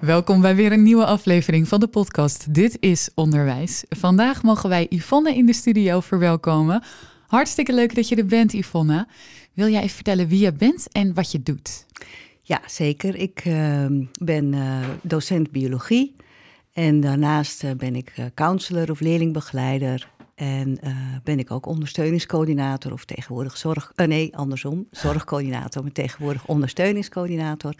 Welkom bij weer een nieuwe aflevering van de podcast Dit is Onderwijs. Vandaag mogen wij Yvonne in de studio verwelkomen. Hartstikke leuk dat je er bent, Yvonne. Wil jij even vertellen wie je bent en wat je doet? Ja, zeker. Ik uh, ben uh, docent biologie. En daarnaast uh, ben ik counselor of leerlingbegeleider. En ben ik ook ondersteuningscoördinator of tegenwoordig zorg... nee, andersom. Zorgcoördinator, maar tegenwoordig ondersteuningscoördinator.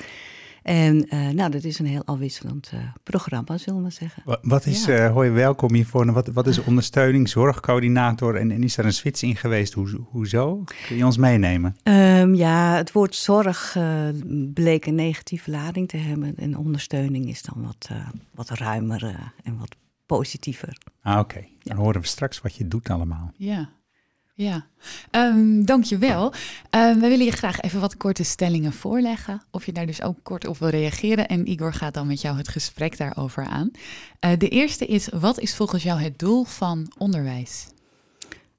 En uh, nou, dat is een heel afwisselend uh, programma, zullen we maar zeggen. Wat, wat is, ja. uh, hoi, welkom hiervoor. Wat, wat is ondersteuning, zorgcoördinator en, en is er een switch in geweest? Hoe, hoezo? Kun je ons meenemen? Um, ja, het woord zorg bleek een negatieve lading te hebben. En ondersteuning is dan wat, wat ruimer en wat positiever. Ah, oké. Okay. Dan ja. horen we straks wat je doet allemaal. Ja. Ja, um, dankjewel. Um, we willen je graag even wat korte stellingen voorleggen. Of je daar dus ook kort op wil reageren. En Igor gaat dan met jou het gesprek daarover aan. Uh, de eerste is, wat is volgens jou het doel van onderwijs?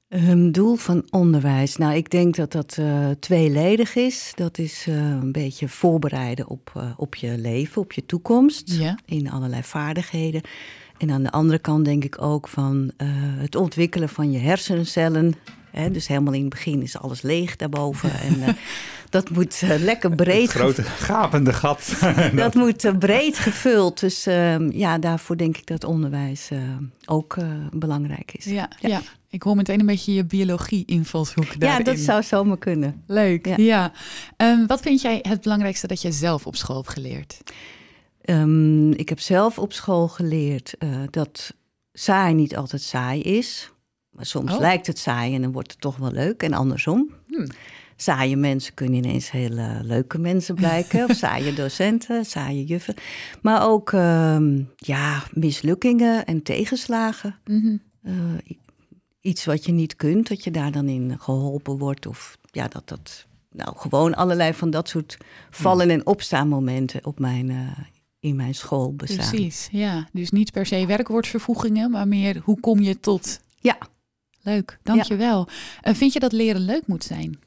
Um, doel van onderwijs? Nou, ik denk dat dat uh, tweeledig is. Dat is uh, een beetje voorbereiden op, op je leven, op je toekomst. Ja. In allerlei vaardigheden. En aan de andere kant denk ik ook van het ontwikkelen van je hersencellen. Hè, dus helemaal in het begin is alles leeg daarboven. En uh, dat moet uh, lekker breed... Het grote gapende gat. dat moet uh, breed gevuld. Dus ja, daarvoor denk ik dat onderwijs ook belangrijk is. Ja, ja. ja, ik hoor meteen een beetje je biologie-invalshoek daarin. Ja, dat zou zomaar kunnen. Leuk, ja. ja. Um, wat vind jij het belangrijkste dat je zelf op school hebt geleerd? Um, ik heb zelf op school geleerd dat saai niet altijd saai is... Maar soms oh. lijkt het saai en dan wordt het toch wel leuk. En andersom. Hmm. Saaie mensen kunnen ineens hele leuke mensen blijken. of saaie docenten, saaie juffen. Maar ook uh, ja, mislukkingen en tegenslagen. Mhm. Mm -hmm. uh, iets wat je niet kunt, dat je daar dan in geholpen wordt. Of ja, dat dat. Nou, gewoon allerlei van dat soort vallen- en opstaanmomenten op mijn, uh, in mijn school bestaan. Precies, ja. Dus niet per se werkwoordvervoegingen, maar meer hoe kom je tot ja. Leuk, dankjewel. En vind je dat leren leuk moet zijn?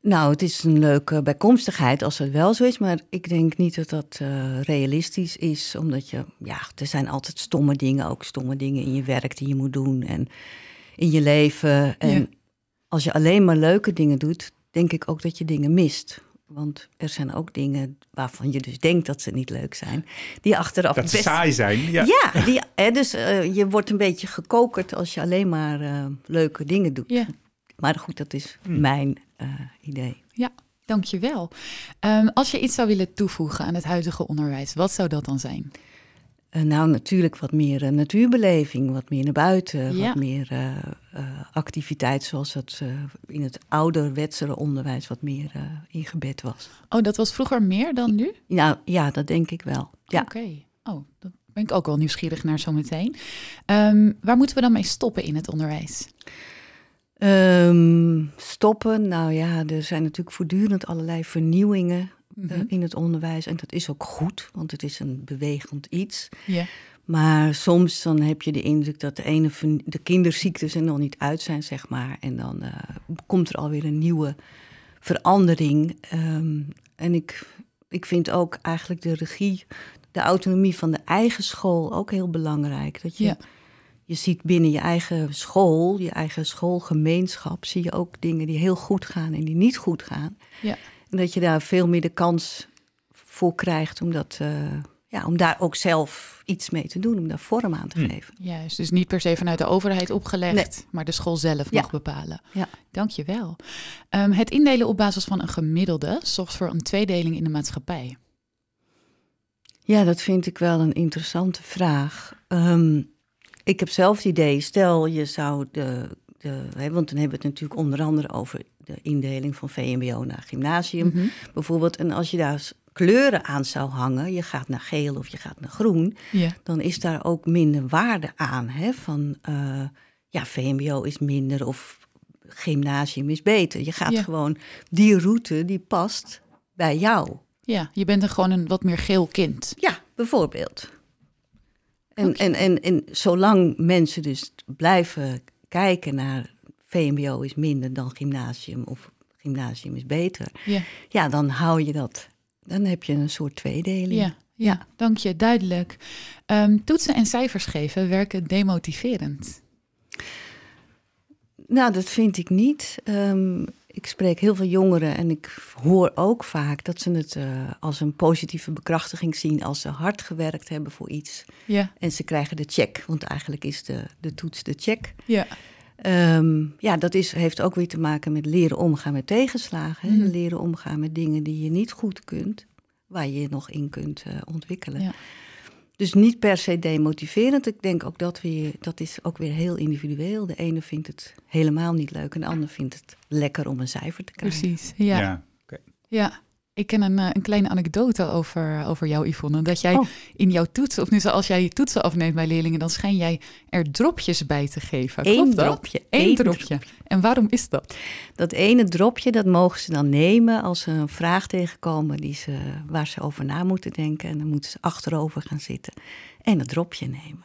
Nou, het is een leuke bijkomstigheid als het wel zo is, maar ik denk niet dat dat uh, realistisch is, omdat je, ja, er zijn altijd stomme dingen, ook stomme dingen in je werk die je moet doen en in je leven. En ja. als je alleen maar leuke dingen doet, denk ik ook dat je dingen mist. Want er zijn ook dingen waarvan je dus denkt dat ze niet leuk zijn, die achteraf dat best... saai zijn. Ja, ja die, hè, dus uh, je wordt een beetje gekokerd als je alleen maar uh, leuke dingen doet. Ja. Maar goed, dat is hmm. mijn uh, idee. Ja, dankjewel. Um, als je iets zou willen toevoegen aan het huidige onderwijs, wat zou dat dan zijn? Uh, nou, natuurlijk wat meer uh, natuurbeleving, wat meer naar buiten, ja. wat meer uh, activiteit zoals dat in het ouderwetsere onderwijs wat meer ingebed was. Oh, dat was vroeger meer dan nu? Nou ja, dat denk ik wel. Ja. Oké, okay. oh, dat ben ik ook wel nieuwsgierig naar zometeen. Um, waar moeten we dan mee stoppen in het onderwijs? Um, stoppen, nou ja, er zijn natuurlijk voortdurend allerlei vernieuwingen Mhm. uh, in het onderwijs. En dat is ook goed, want het is een bewegend iets. Maar soms dan heb je de indruk dat de, ene de kinderziektes er nog niet uit zijn, zeg maar. En dan uh, komt er alweer een nieuwe verandering. Um, en ik, ik vind ook eigenlijk de regie, de autonomie van de eigen school ook heel belangrijk. Dat je, ja. je ziet binnen je eigen school, je eigen schoolgemeenschap, zie je ook dingen die heel goed gaan en die niet goed gaan. Ja. En dat je daar veel meer de kans voor krijgt om, dat, uh, ja, om daar ook zelf iets mee te doen, om daar vorm aan te Hm. geven. Juist, dus niet per se vanuit de overheid opgelegd, Nee. maar de school zelf Ja. mag bepalen. Ja. Dankjewel. Um, het indelen op basis van een gemiddelde zorgt voor een tweedeling in de maatschappij. Ja, dat vind ik wel een interessante vraag. Ehm, ik heb zelf het idee, stel je zou de, de hè, want dan hebben we het natuurlijk onder andere over de indeling van VMBO naar gymnasium Mhm. bijvoorbeeld. En als je daar kleuren aan zou hangen, je gaat naar geel of je gaat naar groen, dan is daar ook minder waarde aan. Hè? Van eh, ja, VMBO is minder of gymnasium is beter. Je gaat gewoon die route die past bij jou. ja, je bent er gewoon een wat meer geel kind. Ja, bijvoorbeeld. En, en, en, en zolang mensen dus blijven kijken naar VMBO is minder dan gymnasium of gymnasium is beter, Ja, ja, dan hou je dat. Dan heb je een soort tweedeling. ja, ja dank je, duidelijk. Ehm, toetsen en cijfers geven werken demotiverend. Nou, dat vind ik niet. Ehm, ik spreek heel veel jongeren en ik hoor ook vaak dat ze het eh, als een positieve bekrachtiging zien als ze hard gewerkt hebben voor iets. Ja, En ze krijgen de check, want eigenlijk is de, de toets de check. ja, Ehm, ja, dat is, heeft ook weer te maken met leren omgaan met tegenslagen. hè. Mhm. Leren omgaan met dingen die je niet goed kunt, waar je je nog in kunt eh, ontwikkelen. Ja. Dus niet per se demotiverend. Ik denk ook dat weer, dat is ook weer heel individueel. De ene vindt het helemaal niet leuk en de ander vindt het lekker om een cijfer te krijgen. precies. Ja, ja. Ik ken een, eh, een kleine anekdote over, over jou, Yvonne. Dat jij Oh. in jouw toetsen, of nu als jij je toetsen afneemt bij leerlingen, dan schijn jij er dropjes bij te geven. Eén Klopt dat? dropje. Eén dropje. En waarom is dat? Dat ene dropje, dat mogen ze dan nemen als ze een vraag tegenkomen die ze, waar ze over na moeten denken. En dan moeten ze achterover gaan zitten en dat dropje nemen.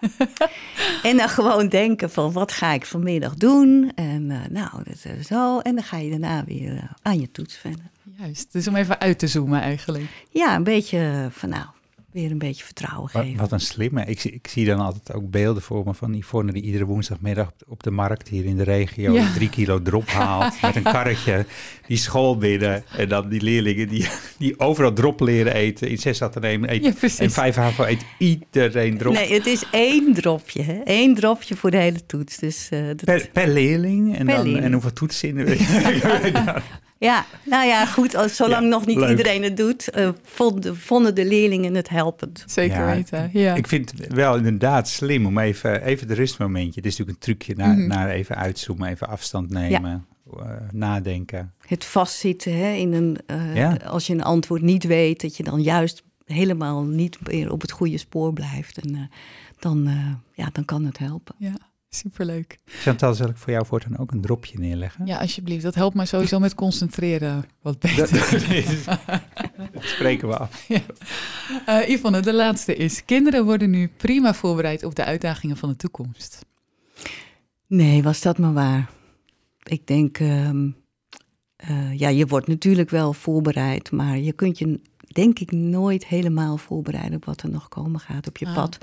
en dan gewoon denken van, wat ga ik vanmiddag doen? En eh, nou, dat, zo. En dan ga je daarna weer eh, aan je toets verder. Juist, dus om even uit te zoomen eigenlijk. Ja, een beetje van, nou, weer een beetje vertrouwen geven. wat een slimme. Ik, zie- ik zie dan altijd ook beelden voor me van Yvonne die iedere woensdagmiddag op de, markt hier in de regio Ja. drie kilo drop haalt met een karretje die school binnen en dan die leerlingen die, die overal drop leren eten, in zes te nemen. Ja, precies. en vijf HAVO eet iedereen drop. Nee, het is één dropje, hè? Eén dropje voor de hele toets. Dus eh, dat, Per, per leerling en, Per dan, leerling. en hoeveel toetsen in de Ja, nou ja, goed, als, zolang Ja, nog niet leuk. iedereen het doet, eh, vonden, vonden de leerlingen het helpend. Zeker Ja, weten. Ja. Ik vind het wel inderdaad slim om even, even het rustmomentje. Het is natuurlijk een trucje naar, Mhm. naar even uitzoomen, even afstand nemen, eh, nadenken. Het vastzitten hè, in een, eh, Ja. als je een antwoord niet weet, dat je dan juist helemaal niet meer op het goede spoor blijft. En eh, dan, eh, ja, dan kan het helpen. ja, superleuk. Chantal, zal ik voor jou voortaan ook een dropje neerleggen? Ja, alsjeblieft. Dat helpt me sowieso met concentreren wat Dat, beter. dat spreken we af. Eh Yvonne, de laatste is. Kinderen worden nu prima voorbereid op de uitdagingen van de toekomst. Nee, was dat maar waar. Ik denk, ehm, eh, ja, je wordt natuurlijk wel voorbereid, maar je kunt je, denk ik, nooit helemaal voorbereiden op wat er nog komen gaat op je Ah. pad.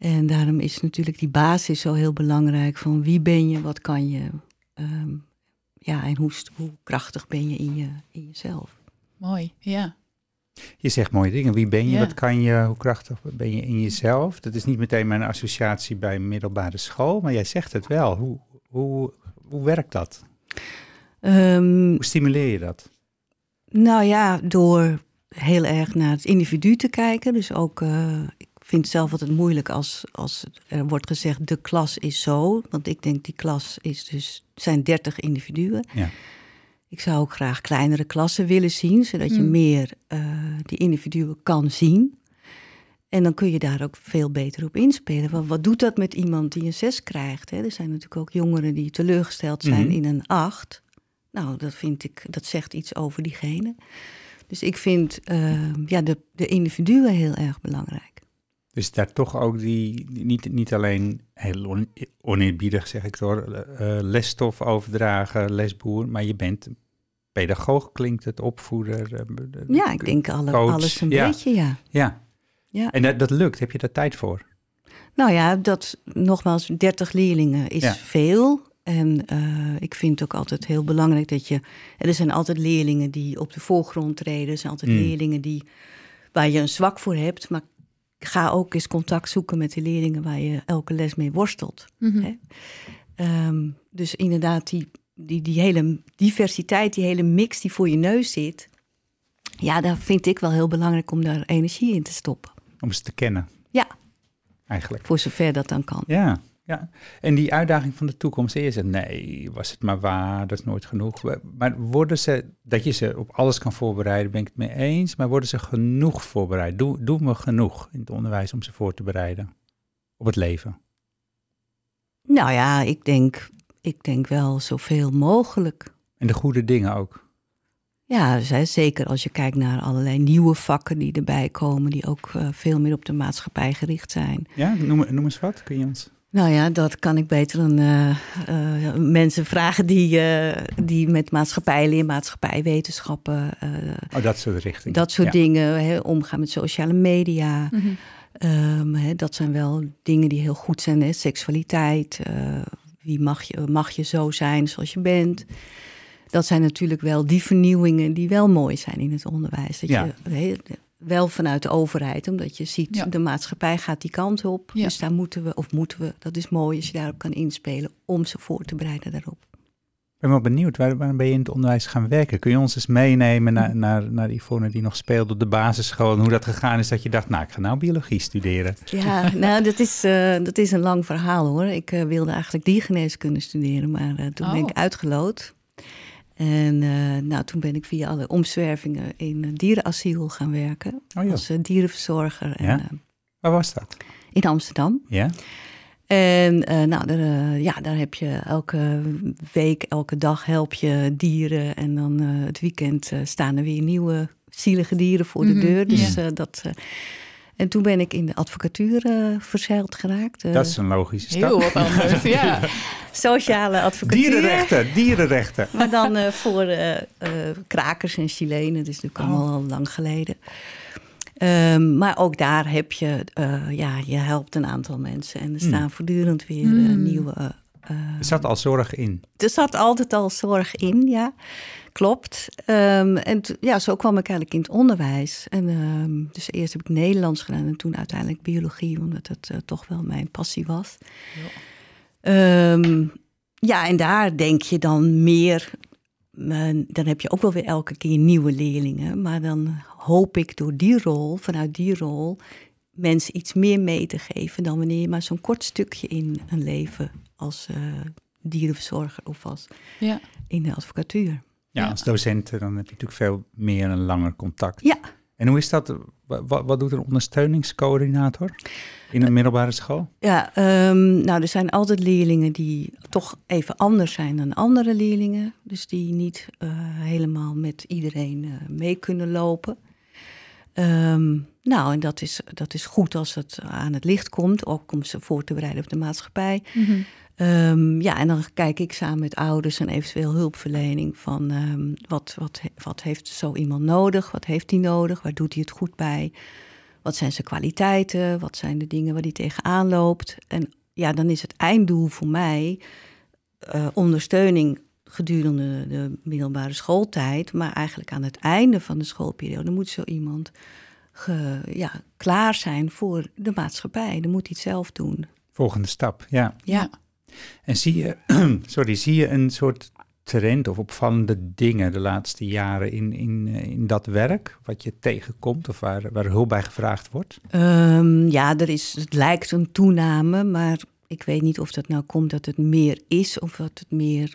En daarom is natuurlijk die basis zo heel belangrijk van wie ben je, wat kan je, ehm, ja, en hoe, hoe krachtig ben je in, je in jezelf. Mooi, ja. Je zegt mooie dingen. Wie ben je? Ja. Wat kan je? Hoe krachtig ben je in jezelf? Dat is niet meteen mijn associatie bij middelbare school, maar jij zegt het wel. Hoe, hoe, hoe werkt dat? Ehm, Hoe stimuleer je dat? Nou ja, door heel erg naar het individu te kijken. Dus ook, eh, vind het zelf altijd moeilijk als, als er wordt gezegd de klas is zo. Want ik denk die klas is dus, zijn 30 individuen. Ja. Ik zou ook graag kleinere klassen willen zien, zodat je Mm. meer eh, die individuen kan zien. En dan kun je daar ook veel beter op inspelen. Want wat doet dat met iemand die een 6 krijgt? Hè? Er zijn natuurlijk ook jongeren die teleurgesteld zijn Mhm. in een 8. Nou, dat vind ik, dat zegt iets over diegene. Dus ik vind eh, ja, de, de individuen heel erg belangrijk. Dus daar toch ook die, niet, niet alleen heel on, oneerbiedig zeg ik door, eh, eh, lesstof overdragen, lesboer, maar je bent pedagoog, klinkt het, opvoeder. eh, Ja, ik denk alle, alles een ja. beetje, ja. Ja, ja. en dat, dat lukt. Heb je daar tijd voor? Nou ja, dat nogmaals, 30 leerlingen is Ja. veel. En ik vind ook altijd heel belangrijk dat je. Er zijn altijd leerlingen die op de voorgrond treden. Er zijn altijd Mm. leerlingen die, waar je een zwak voor hebt. Maar ga ook eens contact zoeken met de leerlingen waar je elke les mee worstelt. Mhm. Hè? Ehm, dus inderdaad, die, die, die hele diversiteit, die hele mix die voor je neus zit. Ja, daar vind ik wel heel belangrijk om daar energie in te stoppen. Om ze te kennen, Ja, eigenlijk. voor zover dat dan kan. Ja, Ja, en die uitdaging van de toekomst, eerst het nee, was het maar waar, dat is nooit genoeg. Maar worden ze, dat je ze op alles kan voorbereiden, ben ik het mee eens, maar worden ze genoeg voorbereid? Doe, doen we genoeg in het onderwijs om ze voor te bereiden op het leven? Nou ja, ik denk, ik denk wel zoveel mogelijk. En de goede dingen ook? Ja, zeker als je kijkt naar allerlei nieuwe vakken die erbij komen, die ook uh, veel meer op de maatschappij gericht zijn. Ja, noem, noem eens wat, kun je ons... Nou ja, dat kan ik beter aan uh, uh, mensen vragen die, uh, die met maatschappijleer, maatschappijwetenschappen. oh, dat soort richtingen. Dat soort ja. dingen, hè, omgaan met sociale media. Mm -hmm. um, hè, dat zijn wel dingen die heel goed zijn. Hè. Seksualiteit, wie mag je, mag je zo zijn zoals je bent. Dat zijn natuurlijk wel die vernieuwingen die wel mooi zijn in het onderwijs. Dat ja. je, wel vanuit de overheid, omdat je ziet, ja. de maatschappij gaat die kant op. Ja. Dus daar moeten we, of moeten we, dat is mooi als je daarop kan inspelen om ze voor te bereiden daarop. Ik ben wel benieuwd, waarom ben je in het onderwijs gaan werken? Kun je ons eens meenemen naar, naar, naar Yvonne die nog speelde op de basisschool... en hoe dat gegaan is dat je dacht, nou, ik ga nou biologie studeren. Ja, nou, dat is, uh, dat is een lang verhaal hoor. Ik uh, wilde eigenlijk diergeneeskunde studeren, maar uh, toen oh. ben ik uitgeloot. En uh, nou, toen ben ik via alle omzwervingen in een dierenasiel gaan werken. Oh, als uh, dierenverzorger. En, ja? uh, Waar was dat? In Amsterdam. Ja. En nou, daar, ja, daar heb je elke week, elke dag help je dieren. En dan het weekend staan er weer nieuwe zielige dieren voor de Mhm, deur. Dus ja. dat... en toen ben ik in de advocatuur uh, verzeild geraakt. Uh, Dat is een logische stap. Heel wat anders, ja. Sociale advocatuur. Dierenrechten, dierenrechten. Maar dan uh, voor uh, krakers en Chilenen. Dat is natuurlijk Oh. allemaal al lang geleden. Um, maar ook daar heb je, ja, je helpt een aantal mensen. En er staan Hmm. voortdurend weer Hmm. nieuwe... Er zat al zorg in. Er zat altijd al zorg in, ja. Klopt. Um, en ja, zo kwam ik eigenlijk in het onderwijs. En, um, dus eerst heb ik Nederlands gedaan en toen uiteindelijk biologie, omdat het uh, toch wel mijn passie was. Ja. Um, ja, en daar denk je dan meer. Uh, dan heb je ook wel weer elke keer nieuwe leerlingen. Maar dan hoop ik door die rol, vanuit die rol, mensen iets meer mee te geven dan wanneer je maar zo'n kort stukje in een leven als uh, dierenverzorger of als ja. in de advocatuur. Ja, als docent dan heb je natuurlijk veel meer een langer contact. Ja. En hoe is dat? Wat, wat doet een ondersteuningscoördinator in een middelbare school? Ja, um, nou, er zijn altijd leerlingen die toch even anders zijn dan andere leerlingen. Dus die niet uh, helemaal met iedereen uh, mee kunnen lopen. Um, nou, en dat is, dat is goed als het aan het licht komt, ook om ze voor te bereiden op de maatschappij. Mm -hmm. Um, ja, en dan kijk ik samen met ouders en eventueel hulpverlening van um, wat, wat, wat heeft zo iemand nodig, wat heeft hij nodig, waar doet hij het goed bij, wat zijn zijn kwaliteiten, wat zijn de dingen waar hij tegenaan loopt. En ja, dan is het einddoel voor mij uh, ondersteuning gedurende de middelbare schooltijd, maar eigenlijk aan het einde van de schoolperiode moet zo iemand ge, ja, klaar zijn voor de maatschappij. Dan moet hij het zelf doen. Volgende stap, ja. Ja. En zie je, sorry, zie je een soort trend of opvallende dingen de laatste jaren in, in, in dat werk, wat je tegenkomt of waar, waar hulp bij gevraagd wordt? Um, ja, er is, het lijkt een toename, maar ik weet niet of dat nou komt dat het meer is of dat het meer,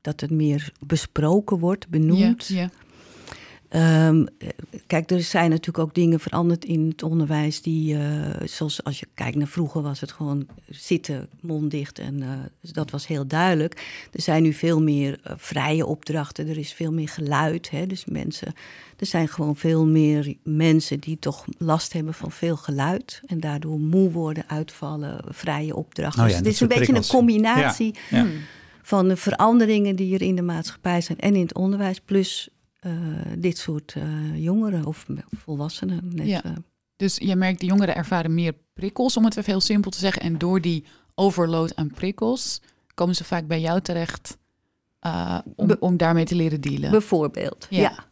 dat het meer besproken wordt, benoemd. Ja, ja. Um, kijk, er zijn natuurlijk ook dingen veranderd in het onderwijs die, uh, zoals als je kijkt naar vroeger was het gewoon zitten, mond dicht en uh, dus dat was heel duidelijk. Er zijn nu veel meer uh, vrije opdrachten, er is veel meer geluid, hè, dus mensen, er zijn gewoon veel meer mensen die toch last hebben van veel geluid en daardoor moe worden, uitvallen, vrije opdrachten. Oh ja, dus het is een beetje prikkels. een combinatie Ja, ja. van de veranderingen die er in de maatschappij zijn en in het onderwijs, plus dit soort uh, jongeren of volwassenen. Net, Ja. uh, Dus je merkt, de jongeren ervaren meer prikkels, om het even heel simpel te zeggen. En door die overload aan prikkels komen ze vaak bij jou terecht om, om daarmee te leren dealen. bijvoorbeeld. Ja.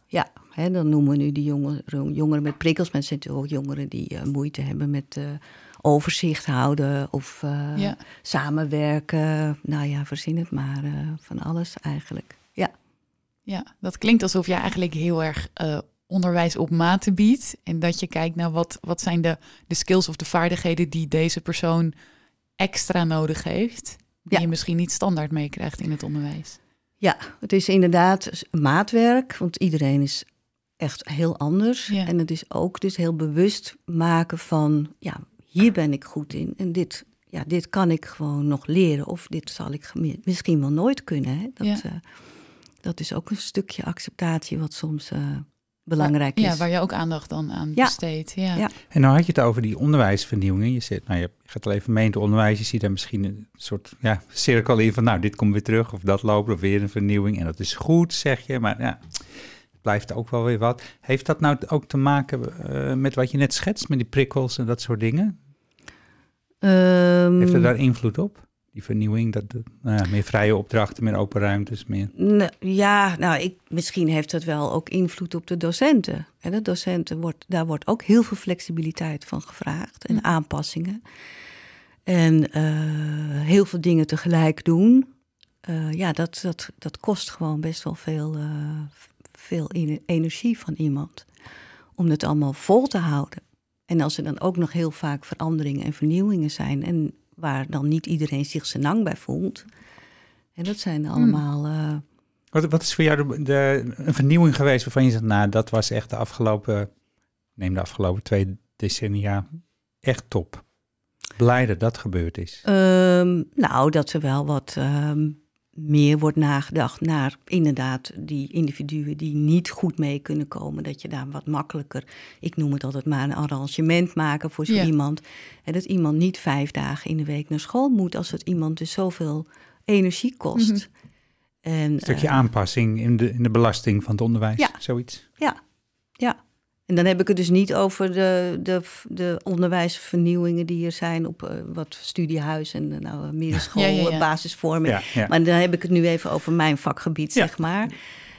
Ja, dan noemen we nu die jongeren, jongeren met prikkels, maar er zijn natuurlijk ook jongeren die uh, moeite hebben met uh, overzicht houden of uh, Ja. samenwerken. Nou ja, verzin het maar, van alles eigenlijk. Ja. Dat klinkt alsof jij eigenlijk heel erg uh, onderwijs op maten biedt. En dat je kijkt naar wat, wat zijn de, de skills of de vaardigheden die deze persoon extra nodig heeft, die Ja. je misschien niet standaard meekrijgt in het onderwijs. Ja, het is inderdaad maatwerk, want iedereen is echt heel anders. Ja. En het is ook dus heel bewust maken van, ja, hier ben ik goed in en dit, ja, dit kan ik gewoon nog leren of dit zal ik mi- misschien wel nooit kunnen. Hè? Dat, Ja. eh, dat is ook een stukje acceptatie wat soms eh, belangrijk Ja, is. waar je ook aandacht dan aan Ja. besteedt. Ja. Ja. En nou had je het over die onderwijsvernieuwingen. Je zegt, nou, je gaat al even gemeenteonderwijs. Je ziet daar misschien een soort ja, cirkel in van, nou, dit komt weer terug of dat loopt of weer een vernieuwing. En dat is goed, zeg je. Maar ja, het blijft ook wel weer wat. Heeft dat nou ook te maken eh, met wat je net schetst, met die prikkels en dat soort dingen? Ehm, Heeft er daar invloed op? Die vernieuwing, dat, dat, nou ja, meer vrije opdrachten, meer open ruimtes, meer... Nou, ja, nou, ik, misschien heeft dat wel ook invloed op de docenten. En de docenten wordt, daar wordt ook heel veel flexibiliteit van gevraagd en Hm. aanpassingen. En eh, heel veel dingen tegelijk doen. Eh, ja, dat, dat, dat kost gewoon best wel veel, eh, veel ene- energie van iemand. Om het allemaal vol te houden. En als er dan ook nog heel vaak veranderingen en vernieuwingen zijn. En waar dan niet iedereen zich senang bij voelt. En dat zijn allemaal. eh, Wat, wat is voor jou de, de- een vernieuwing geweest waarvan je zegt, nou, dat was echt de afgelopen, neem de afgelopen twee decennia, echt top. Blij dat dat gebeurd is. Ehm, nou, dat er wel wat ehm, meer wordt nagedacht naar inderdaad die individuen die niet goed mee kunnen komen. Dat je daar wat makkelijker, ik noem het altijd maar een arrangement maken voor zo Ja. iemand. En dat iemand niet vijf dagen in de week naar school moet als het iemand dus zoveel energie kost. Mhm. En, Een stukje eh, aanpassing in de, in de belasting van het onderwijs, Ja. zoiets. Ja, ja. En dan heb ik het dus niet over de, de, de onderwijsvernieuwingen die er zijn op eh, wat studiehuis en eh, nou, middenschool, Ja, ja, ja. basisvorming. Ja, ja. Maar dan heb ik het nu even over mijn vakgebied, Ja. zeg maar.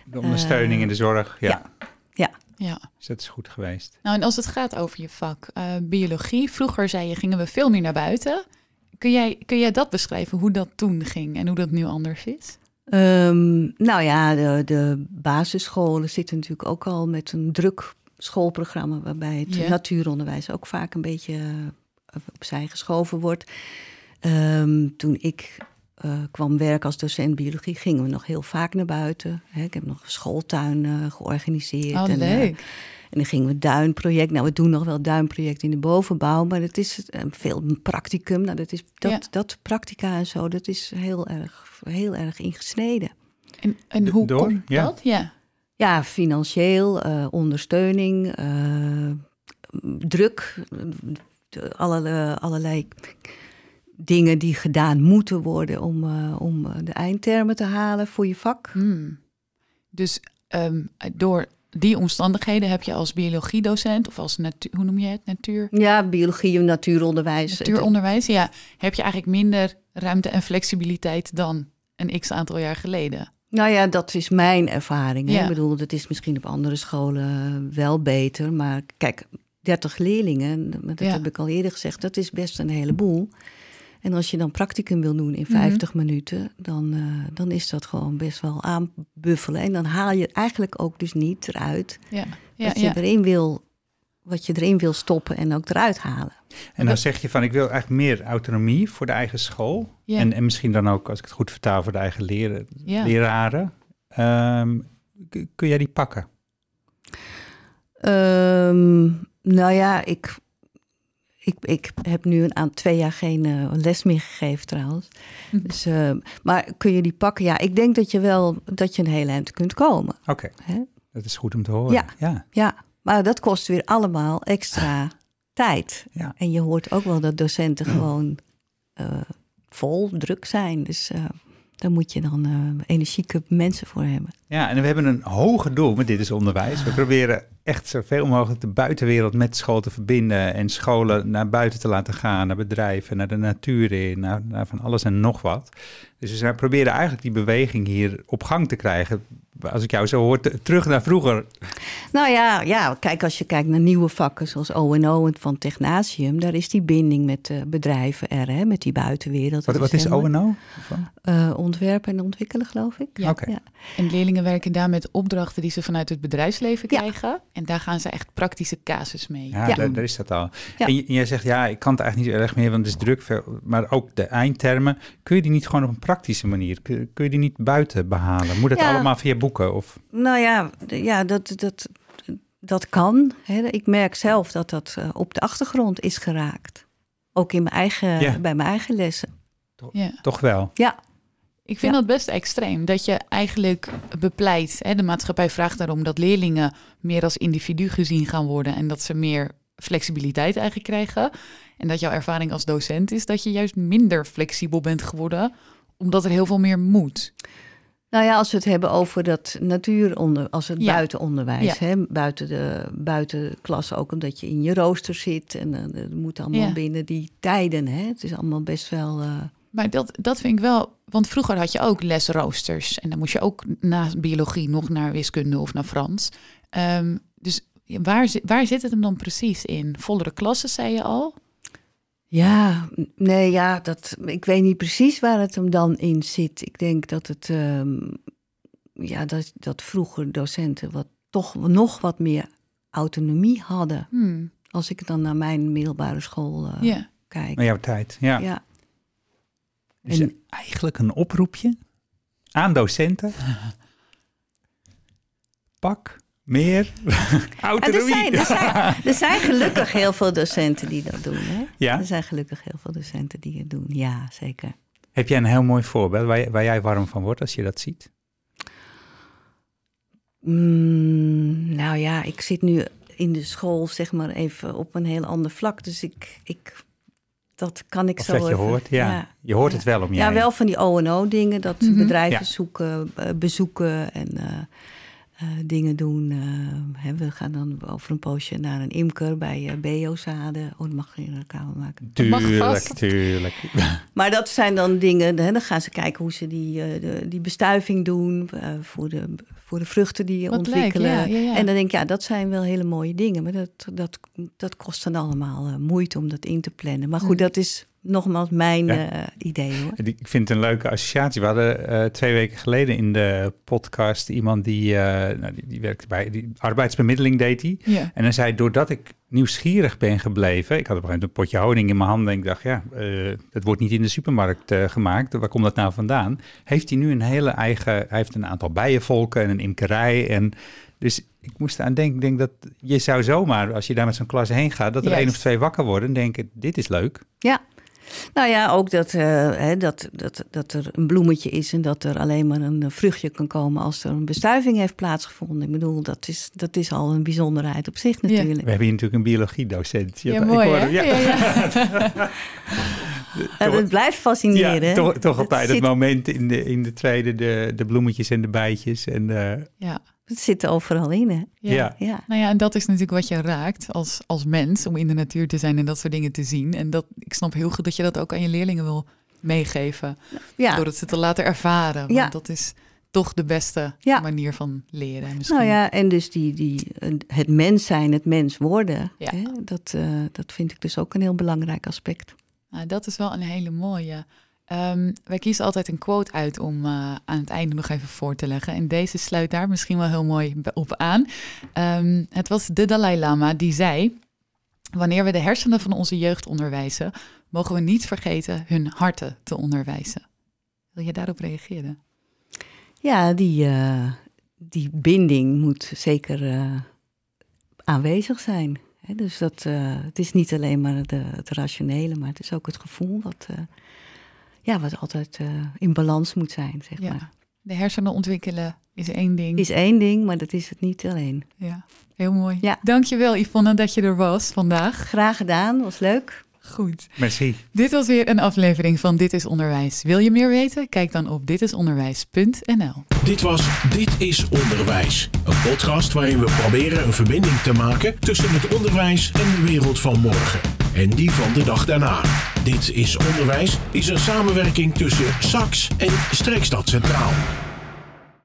De ondersteuning in de zorg, ja. ja. Ja, Ja. Dus dat is goed geweest. Nou, en als het gaat over je vak, eh, biologie. Vroeger zei je, gingen we veel meer naar buiten. Kun jij, kun jij dat beschrijven, hoe dat toen ging en hoe dat nu anders is? Ehm, nou ja, de, de basisscholen zitten natuurlijk ook al met een druk schoolprogramma... waarbij het natuuronderwijs ook vaak een beetje eh, opzij geschoven wordt. Ehm, toen ik eh, kwam werken als docent biologie, gingen we nog heel vaak naar buiten. Hè, ik heb nog een schooltuin eh, georganiseerd. Oh, en. En dan gingen we duinproject. Nou, we doen nog wel duinproject in de bovenbouw, maar het is veel een practicum. Nou, dat is dat, Ja. dat practica en zo, dat is heel erg, heel erg ingesneden. En, en hoe door? komt Ja. dat? Ja. Ja, financieel, eh, ondersteuning, eh, druk, allerlei, allerlei dingen die gedaan moeten worden om, eh, om de eindtermen te halen voor je vak. Hmm. Dus ehm, door die omstandigheden heb je als biologiedocent of als natuur, hoe noem je het? Natuur, Ja, biologie en natuuronderwijs. natuuronderwijs. Ja, heb je eigenlijk minder ruimte en flexibiliteit dan een x aantal jaar geleden. Nou ja, dat is mijn ervaring. Ja. Ik bedoel, dat is misschien op andere scholen wel beter. Maar kijk, 30 leerlingen, dat Ja. heb ik al eerder gezegd, dat is best een heleboel. En als je dan practicum wil doen in Mhm. 50 minuten, dan, eh, dan is dat gewoon best wel aanbuffelen. En dan haal je eigenlijk ook dus niet eruit Ja, je erin wil, wat je erin wil stoppen en ook eruit halen. En dan zeg je van, ik wil eigenlijk meer autonomie voor de eigen school. Ja. En, en misschien dan ook, als ik het goed vertaal, voor de eigen leren, Ja. leraren. Ehm, kun jij die pakken? Ehm, nou ja, ik, ik, ik heb nu een aan twee jaar geen eh, les meer gegeven trouwens. Dus, eh, maar kun je die pakken? Ja, ik denk dat je wel dat je een hele eind kunt komen. Oké, Hè? dat is goed om te horen. Ja. ja. Ja, maar dat kost weer allemaal extra tijd. Ja. En je hoort ook wel dat docenten gewoon eh, vol druk zijn. Dus eh, daar moet je dan eh, energieke mensen voor hebben. Ja, en we hebben een hoger doel met Dit is Onderwijs. We proberen echt zoveel mogelijk de buitenwereld met school te verbinden en scholen naar buiten te laten gaan, naar bedrijven, naar de natuur in, naar, naar van alles en nog wat. Dus we zijn- proberen eigenlijk die beweging hier op gang te krijgen. Als ik jou zo hoor, te- terug naar vroeger. Nou ja, ja, kijk, als je kijkt naar nieuwe vakken zoals O&O en van Technatium, daar is die binding met eh, bedrijven er, hè, met die buitenwereld. Wat, wat is O&O? Van? Eh, ontwerpen en ontwikkelen, geloof ik. Ja. En leerlingen werken daar met opdrachten die ze vanuit het bedrijfsleven Ja. krijgen. En daar gaan ze echt praktische casus mee Ja. Daar, daar is dat al. Ja. En, jij zegt, ja, ik kan het eigenlijk niet erg meer, want het is druk. Maar ook de eindtermen, kun je die niet gewoon op een praktische manier, kun, je die niet buiten behalen? Moet het Ja. allemaal via boeken? Of, Nou ja, ja dat, dat, dat kan. Ik merk zelf dat dat eh, op de achtergrond is geraakt. Ook in mijn eigen, Ja. bij mijn eigen lessen. Ja. toch wel? Ja, Ik vind Ja. dat best extreem. Dat je eigenlijk bepleit, hè, de maatschappij vraagt daarom dat leerlingen meer als individu gezien gaan worden en dat ze meer flexibiliteit eigenlijk krijgen. En dat jouw ervaring als docent is dat je juist minder flexibel bent geworden, omdat er heel veel meer moet. Nou ja, als we het hebben over dat natuuronder, als het Ja. buitenonderwijs, hè, buiten, de, buiten de klas ook, omdat je in je rooster zit en eh, het moet allemaal binnen die tijden. Hè. Het is allemaal best wel. eh, Maar dat, dat vind ik wel, want vroeger had je ook lesroosters en dan moest je ook na biologie nog naar wiskunde of naar Frans. Ehm, dus waar, waar zit het hem dan precies in? Vollere klassen, zei je al? ja, nee, ja, dat, ik weet niet precies waar het hem dan in zit. Ik denk dat het, ehm, ja, dat, dat vroeger docenten wat, toch nog wat meer autonomie hadden. Hmm, Als ik dan naar mijn middelbare school eh, ja. kijk. Naar jouw tijd, ja. Ja. Dus En- eigenlijk een oproepje aan docenten. Pak meer En er, autonomie. zijn, er, zijn, er zijn gelukkig heel veel docenten die dat doen. Hè? Ja? Er zijn gelukkig heel veel docenten die het doen. Ja, zeker. Heb jij een heel mooi voorbeeld waar, waar jij warm van wordt als je dat ziet? Mm, nou ja, ik zit nu in de school, zeg maar even op een heel ander vlak. Dus ik, ik dat kan ik Of zo dat je even- hoort? Ja. Je hoort het wel om je Ja, heen. wel van die O&O-dingen. Dat Mhm. bedrijven Ja. zoeken, eh, bezoeken en eh, eh, dingen doen. eh, hè, we gaan dan over een poosje naar een imker bij uh, Beozaden. Oh, dat mag je in de kamer maken. mag Tuurlijk, vast. tuurlijk. Maar dat zijn dan dingen, hè, dan gaan ze kijken hoe ze die, eh, de, die bestuiving doen eh, voor, de, voor de vruchten die je Wat leuk, ontwikkelen. ja, ja, ja. En dan denk ik, ja, dat zijn wel hele mooie dingen. Maar dat, dat, dat kost dan allemaal eh, moeite om dat in te plannen. Maar goed, dat is nogmaals mijn Ja. eh, idee hoor. Ik vind het een leuke associatie. We hadden eh, twee weken geleden in de podcast iemand die, eh, nou, die, die werkte bij, die arbeidsbemiddeling deed hij. Ja. En hij zei, doordat ik nieuwsgierig ben gebleven, ik had op een gegeven moment een potje honing in mijn handen en ik dacht, ja, eh dat wordt niet in de supermarkt eh, gemaakt. Waar komt dat nou vandaan? Heeft hij nu een hele eigen, hij heeft een aantal bijenvolken en een imkerij en dus ik moest aan denken, ik denk dat je zou zomaar, als je daar met zo'n klas heen gaat, dat er één of twee wakker worden en denken, dit is leuk. Ja. Nou ja, ook dat, eh, hè, dat, dat, dat er een bloemetje is en dat er alleen maar een vruchtje kan komen als er een bestuiving heeft plaatsgevonden. Ik bedoel, dat is, dat is al een bijzonderheid op zich Ja. natuurlijk. We hebben hier natuurlijk een biologiedocent. Ja, ik mooi hoorde- hè? ja. Ja, ja. En het blijft fascineren. Ja, toch, toch Het altijd het zit- moment in de, in de tweede, de, de bloemetjes en de bijtjes. En eh, ja. Het zit er overal in, hè? Ja. ja. Ja. Nou ja, en dat is natuurlijk wat je raakt als, als mens, om in de natuur te zijn en dat soort dingen te zien. En dat, ik snap heel goed dat je dat ook aan je leerlingen wil meegeven, ja. door het ze te laten ervaren. Want Ja. dat is toch de beste Ja. manier van leren. Misschien. Nou ja, en dus die, die, het mens zijn, het mens worden, Ja. hè? Dat, eh, dat vind ik dus ook een heel belangrijk aspect. Nou, dat is wel een hele mooie. Ehm, wij kiezen altijd een quote uit om eh, aan het einde nog even voor te leggen. En deze sluit daar misschien wel heel mooi op aan. Ehm, het was de Dalai Lama die zei: Wanneer we de hersenen van onze jeugd onderwijzen, mogen we niet vergeten hun harten te onderwijzen. Wil je daarop reageren? Ja, die, eh, die binding moet zeker eh, aanwezig zijn. Dus dat, het is niet alleen maar de, het rationele, maar het is ook het gevoel wat, ja, wat altijd eh, in balans moet zijn, zeg Ja. maar. De hersenen ontwikkelen is één ding. Is één ding, maar dat is het niet alleen. Ja, heel mooi. Ja. Dankjewel Yvonne dat je er was vandaag. Graag gedaan, was leuk. Goed. Merci. Dit was weer een aflevering van Dit is Onderwijs. Wil je meer weten? Kijk dan op ditisonderwijs.nl. Dit was Dit is Onderwijs. Een podcast waarin we proberen een verbinding te maken tussen het onderwijs en de wereld van morgen. En die van de dag daarna. Dit is Onderwijs is een samenwerking tussen SAX en Streekstad Centraal.